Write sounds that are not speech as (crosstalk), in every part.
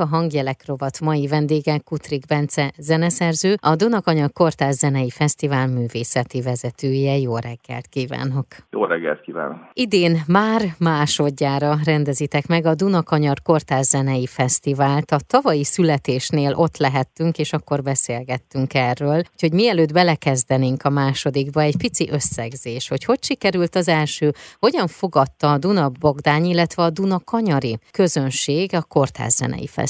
A hangjelek rovat mai vendége Kutrik Bence zeneszerző, a Dunakanyag Kortárs Zenei Fesztivál művészeti vezetője. Jó reggelt kívánok! Jó reggelt kívánok! Idén már másodjára rendezitek meg a Dunakanyar Kortárs Zenei Fesztivált. A tavalyi születésnél ott lehettünk, és akkor beszélgettünk erről. Úgyhogy mielőtt belekezdenénk a másodikba, egy pici összegzés, hogy hogy sikerült az első, hogyan fogadta a Duna Bogdány, illetve a Duna Kanyari közönség a Kortárs Zenei Fesztivált.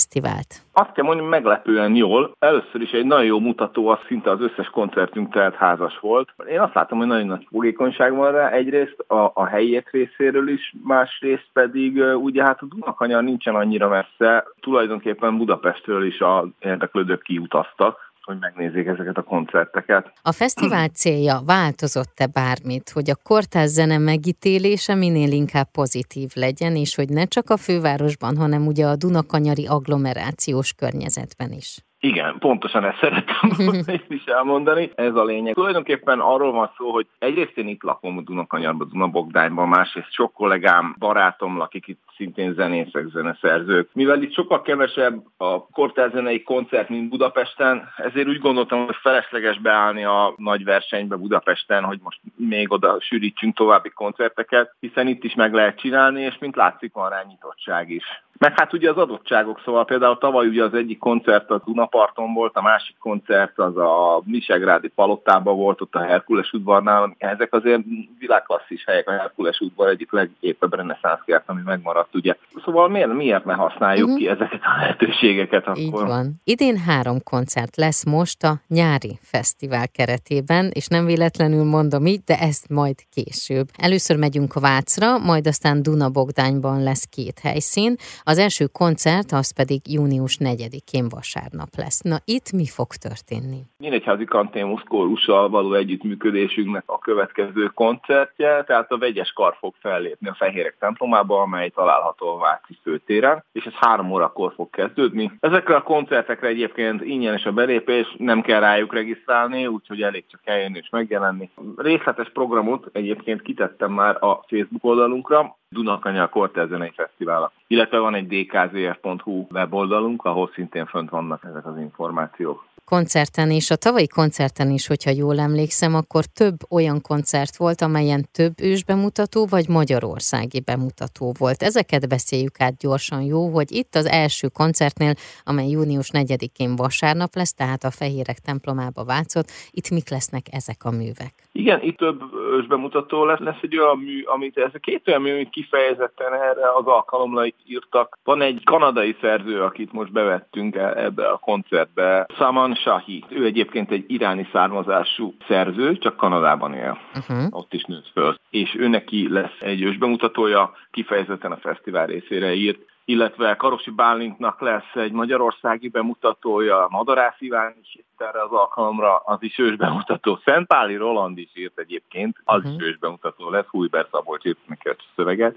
Azt kell mondani, meglepően jól. Először is egy nagyon jó mutató, az szinte az összes koncertünk tehát házas volt. Én azt látom, hogy nagyon nagy fogékonyság van rá, egyrészt a, a helyiek részéről is, másrészt pedig ugye hát a Dunakanyar nincsen annyira messze, tulajdonképpen Budapestről is a érdeklődők kiutaztak, hogy megnézzék ezeket a koncerteket. A fesztivál (clears throat) célja változott-e bármit, hogy a kortárs zene megítélése minél inkább pozitív legyen, és hogy ne csak a fővárosban, hanem ugye a Dunakanyari agglomerációs környezetben is? Igen, pontosan ezt szerettem (laughs) volna is elmondani. Ez a lényeg. Tulajdonképpen arról van szó, hogy egyrészt én itt lakom a Dunakanyarban, Dunabogdányban, másrészt sok kollégám, barátom lakik itt szintén zenészek, zeneszerzők. Mivel itt sokkal kevesebb a kortárzenei koncert, mint Budapesten, ezért úgy gondoltam, hogy felesleges beállni a nagy versenybe Budapesten, hogy most még oda sűrítsünk további koncerteket, hiszen itt is meg lehet csinálni, és mint látszik, van rá nyitottság is. Meg hát ugye az adottságok, szóval például tavaly ugye az egyik koncert a Dunaparton volt, a másik koncert az a Misegrádi Palottában volt, ott a Herkules udvarnál. Ezek azért világklasszis helyek, a Herkules udvar egyik legépebb reneszánszkert, ami megmaradt, ugye. Szóval miért, miért ne használjuk uh-huh. ki ezeket a lehetőségeket akkor? Így van. Idén három koncert lesz most a nyári fesztivál keretében, és nem véletlenül mondom így, de ezt majd később. Először megyünk a Vácra, majd aztán Dunabogdányban lesz két helyszín. Az első koncert az pedig június 4-én vasárnap lesz. Na itt mi fog történni? Nyíregyházi Kantémusz kórussal való együttműködésünknek a következő koncertje, tehát a vegyes kar fog fellépni a Fehérek templomába, amely található a Váci főtéren, és ez három órakor fog kezdődni. Ezekre a koncertekre egyébként ingyenes a belépés, nem kell rájuk regisztrálni, úgyhogy elég csak eljönni és megjelenni. Részletes programot egyébként kitettem már a Facebook oldalunkra, Dunakanya Kortelzenei Fesztivál, illetve van egy dkzf.hu weboldalunk, ahol szintén fönt vannak ezek az információk koncerten és a tavalyi koncerten is, hogyha jól emlékszem, akkor több olyan koncert volt, amelyen több ősbemutató vagy magyarországi bemutató volt. Ezeket beszéljük át gyorsan, jó, hogy itt az első koncertnél, amely június 4-én vasárnap lesz, tehát a Fehérek templomába vátszott, itt mik lesznek ezek a művek? Igen, itt több ősbemutató lesz, lesz egy olyan mű, amit ez a két olyan mű, amit kifejezetten erre az alkalomra írtak. Van egy kanadai szerző, akit most bevettünk ebbe a koncertbe, Saman Shahi. Ő egyébként egy iráni származású szerző, csak Kanadában él. Uh-huh. Ott is nőtt föl. És ő neki lesz egy ősbemutatója, kifejezetten a fesztivál részére írt illetve Karosi Bálintnak lesz egy magyarországi bemutatója, Madarász Iván is írt erre az alkalomra, az is ős bemutató. Szentpáli Roland is írt egyébként, az uh-huh. is ős bemutató lesz, Hújber Szabolcs írt neki a szöveget,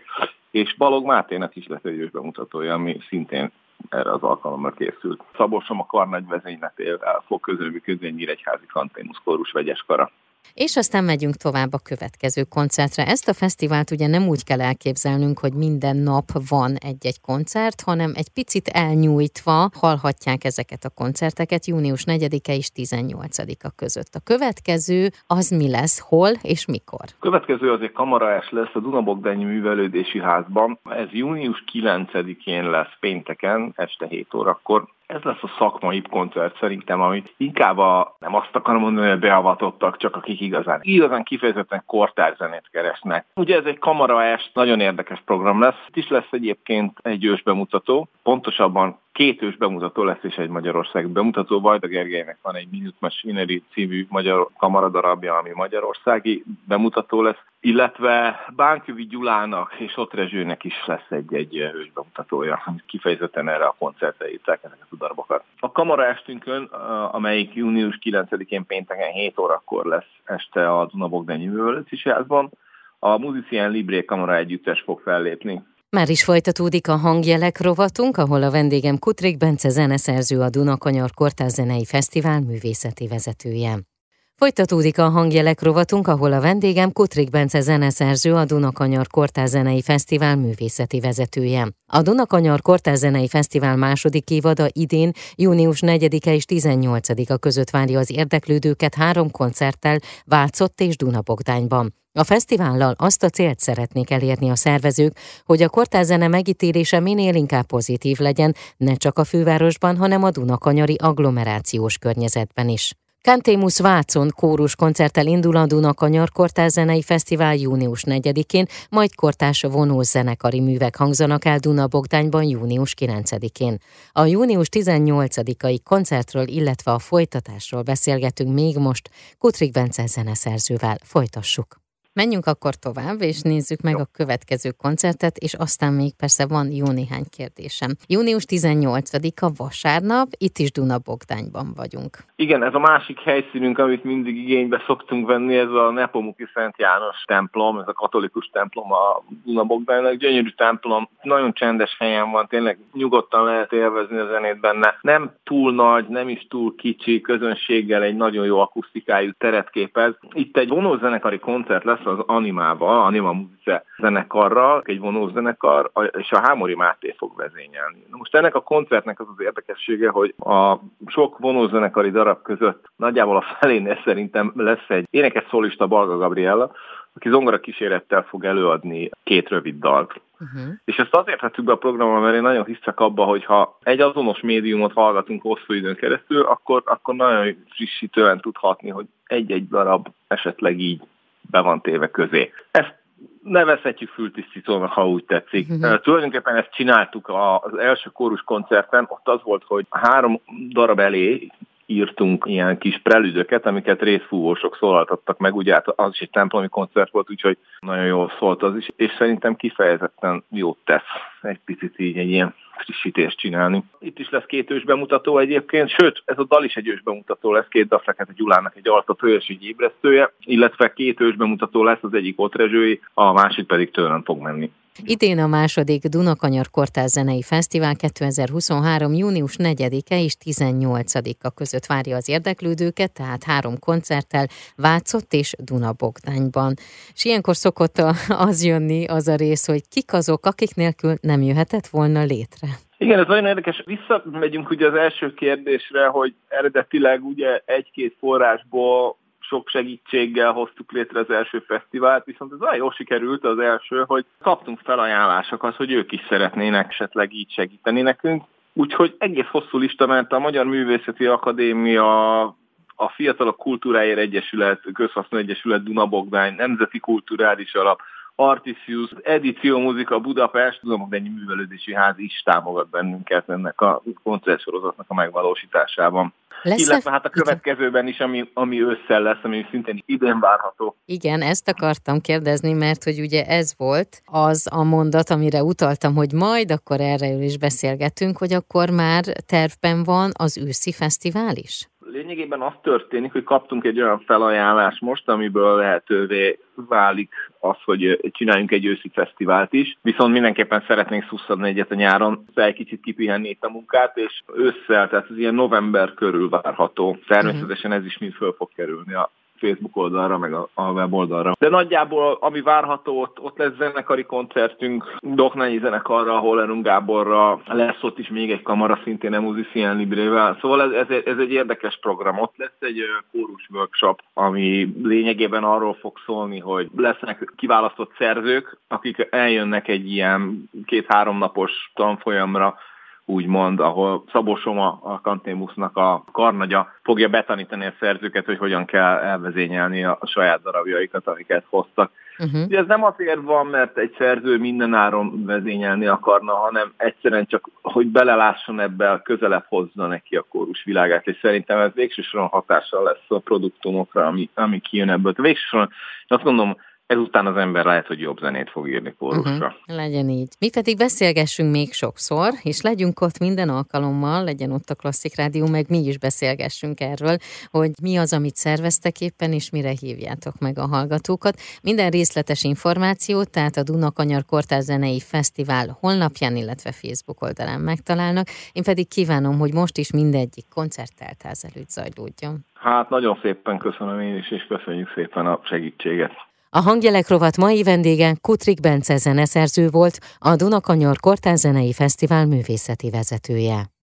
és Balog Máténak is lesz egy ős bemutatója, ami szintén erre az alkalomra készült. Szabolcsom a karnagy vezényletével fog közreműködni egy Nyíregyházi Kanténusz kórus vegyes kara. És aztán megyünk tovább a következő koncertre. Ezt a fesztivált ugye nem úgy kell elképzelnünk, hogy minden nap van egy-egy koncert, hanem egy picit elnyújtva hallhatják ezeket a koncerteket június 4-e és 18-a között. A következő az mi lesz, hol és mikor? A következő az egy kamaraes lesz a Dunabogdányi Művelődési Házban. Ez június 9-én lesz pénteken, este 7 órakor ez lesz a szakmai koncert szerintem, amit inkább a, nem azt akarom mondani, hogy beavatottak, csak akik igazán, igazán kifejezetten kortárzenét keresnek. Ugye ez egy kamaraest, nagyon érdekes program lesz. Itt is lesz egyébként egy ős bemutató, pontosabban két ős bemutató lesz és egy Magyarország bemutató. Vajda Gergelynek van egy Minute Machinery című magyar kamaradarabja, ami magyarországi bemutató lesz, illetve Bánkövi Gyulának és Otrezsőnek is lesz egy-egy ős bemutatója, amit kifejezetten erre a koncertre írták ezeket a darabokat. A kamara estünkön, amelyik június 9-én pénteken 7 órakor lesz este a Dunabogdányi Művelőci a Musician Libré Kamara együttes fog fellépni. Már is folytatódik a hangjelek rovatunk, ahol a vendégem Kutrik Bence zeneszerző a Dunakanyar Kortárs Zenei Fesztivál művészeti vezetője. Folytatódik a hangjelek rovatunk, ahol a vendégem Kutrik Bence zeneszerző, a Dunakanyar Kortárzenei Fesztivál művészeti vezetője. A Dunakanyar Kortárzenei Fesztivál második évada idén június 4-e és 18-a között várja az érdeklődőket három koncerttel Válcott és Dunabogdányban. A fesztivállal azt a célt szeretnék elérni a szervezők, hogy a kortárzene megítélése minél inkább pozitív legyen, ne csak a fővárosban, hanem a Dunakanyari agglomerációs környezetben is. Kantémus Vácon kórus koncerttel indul a Dunakanyar Kortárzenei Fesztivál június 4-én, majd kortás vonós zenekari művek hangzanak el Dunabogdányban június 9-én. A június 18-ai koncertről, illetve a folytatásról beszélgetünk még most Kutrik Bence zeneszerzővel. Folytassuk! Menjünk akkor tovább, és nézzük meg a következő koncertet, és aztán még persze van jó néhány kérdésem. Június 18-a vasárnap, itt is Dunabogdányban vagyunk. Igen, ez a másik helyszínünk, amit mindig igénybe szoktunk venni, ez a Nepomuki Szent János templom, ez a katolikus templom a Dunabogdánynak, gyönyörű templom, nagyon csendes helyen van, tényleg nyugodtan lehet élvezni a zenét benne. Nem túl nagy, nem is túl kicsi, közönséggel egy nagyon jó akusztikájú teret képez. Itt egy vonózenekari koncert lesz az Animába, Anima Muzice zenekarral, egy vonózenekar, és a Hámori Máté fog vezényelni. Na most ennek a koncertnek az az érdekessége, hogy a sok vonózenekari darab között nagyjából a felénél szerintem lesz egy énekes szólista Balga Gabriella, aki zongora kísérettel fog előadni két rövid dalt. Uh-huh. És ezt azért vettük be a programra, mert én nagyon hiszek abba, hogy ha egy azonos médiumot hallgatunk hosszú időn keresztül, akkor, akkor nagyon frissítően tudhatni, hogy egy-egy darab esetleg így be van téve közé. Ezt nevezhetjük fültisztítónak, ha úgy tetszik. Uh-huh. Tulajdonképpen ezt csináltuk az első kórus koncerten, ott az volt, hogy három darab elé írtunk ilyen kis prelüdöket, amiket részfúvósok szólaltattak meg, ugye hát az is egy templomi koncert volt, úgyhogy nagyon jól szólt az is, és szerintem kifejezetten jót tesz egy picit így egy ilyen frissítést csinálni. Itt is lesz két ős bemutató egyébként, sőt, ez a dal is egy ős bemutató lesz, két Dafreket Gyulának egy altatója és egy ébresztője, illetve két ős bemutató lesz, az egyik Otrezsői, a másik pedig tőlem fog menni. Idén a második Dunakanyar Kortárs Zenei Fesztivál 2023. június 4-e és 18-a között várja az érdeklődőket, tehát három koncerttel Vácott és Dunabogdányban. És ilyenkor szokott az jönni, az a rész, hogy kik azok, akik nélkül nem jöhetett volna létre. Igen, ez nagyon érdekes. Visszamegyünk ugye az első kérdésre, hogy eredetileg ugye egy-két forrásból sok segítséggel hoztuk létre az első fesztivált, viszont ez olyan jól sikerült az első, hogy kaptunk felajánlásokat, hogy ők is szeretnének esetleg így segíteni nekünk. Úgyhogy egész hosszú lista ment a Magyar Művészeti Akadémia, a Fiatalok Kultúráért Egyesület, Közhasznú Egyesület Dunabogdány, Nemzeti Kulturális Alap, Artisius, Edíció Muzika Budapest, tudom, hogy ennyi művelődési ház is támogat bennünket ennek a koncertsorozatnak a megvalósításában. Lesz Illetve hát a következőben is, ami, ami ősszel lesz, ami szintén idén várható. Igen, ezt akartam kérdezni, mert hogy ugye ez volt az a mondat, amire utaltam, hogy majd akkor erre is beszélgetünk, hogy akkor már tervben van az őszi fesztivál is? Lényegében az történik, hogy kaptunk egy olyan felajánlást most, amiből lehetővé válik az, hogy csináljunk egy őszi fesztivált is, viszont mindenképpen szeretnénk szusszadni egyet a nyáron, egy kicsit kipihenni itt a munkát, és ősszel, tehát ez ilyen november körül várható. Természetesen ez is mind föl fog kerülni a Facebook oldalra, meg a, a weboldalra. De nagyjából, ami várható, ott, ott lesz zenekari koncertünk, Doknányi zenekarra, Hollerung Gáborra, lesz ott is még egy kamara, szintén a Musician Librével. Szóval ez, ez, ez egy érdekes program. Ott lesz egy kórus workshop, ami lényegében arról fog szólni, hogy lesznek kiválasztott szerzők, akik eljönnek egy ilyen két-három napos tanfolyamra, úgymond, ahol Szabó Soma, a Kantémusznak a karnagya fogja betanítani a szerzőket, hogy hogyan kell elvezényelni a saját darabjaikat, amiket hoztak. Uh-huh. Ugye ez nem azért van, mert egy szerző mindenáron vezényelni akarna, hanem egyszerűen csak, hogy belelásson ebbe, közelebb hozza neki a kórus világát, és szerintem ez végsősoron hatással lesz a produktumokra, ami, ami kijön ebből. Végsősoron azt gondolom, ezután az ember lehet, hogy jobb zenét fog írni kórusra. Uh-huh. Legyen így. Mi pedig beszélgessünk még sokszor, és legyünk ott minden alkalommal, legyen ott a Klasszik Rádió, meg mi is beszélgessünk erről, hogy mi az, amit szerveztek éppen, és mire hívjátok meg a hallgatókat. Minden részletes információt, tehát a Dunakanyar Kortás Zenei Fesztivál honlapján, illetve Facebook oldalán megtalálnak. Én pedig kívánom, hogy most is mindegyik koncertteltáz előtt zajlódjon. Hát nagyon szépen köszönöm én is, és köszönjük szépen a segítséget. A hangjelek rovat mai vendége Kutrik Bence zeneszerző volt, a Dunakanyar Kortán Zenei Fesztivál művészeti vezetője.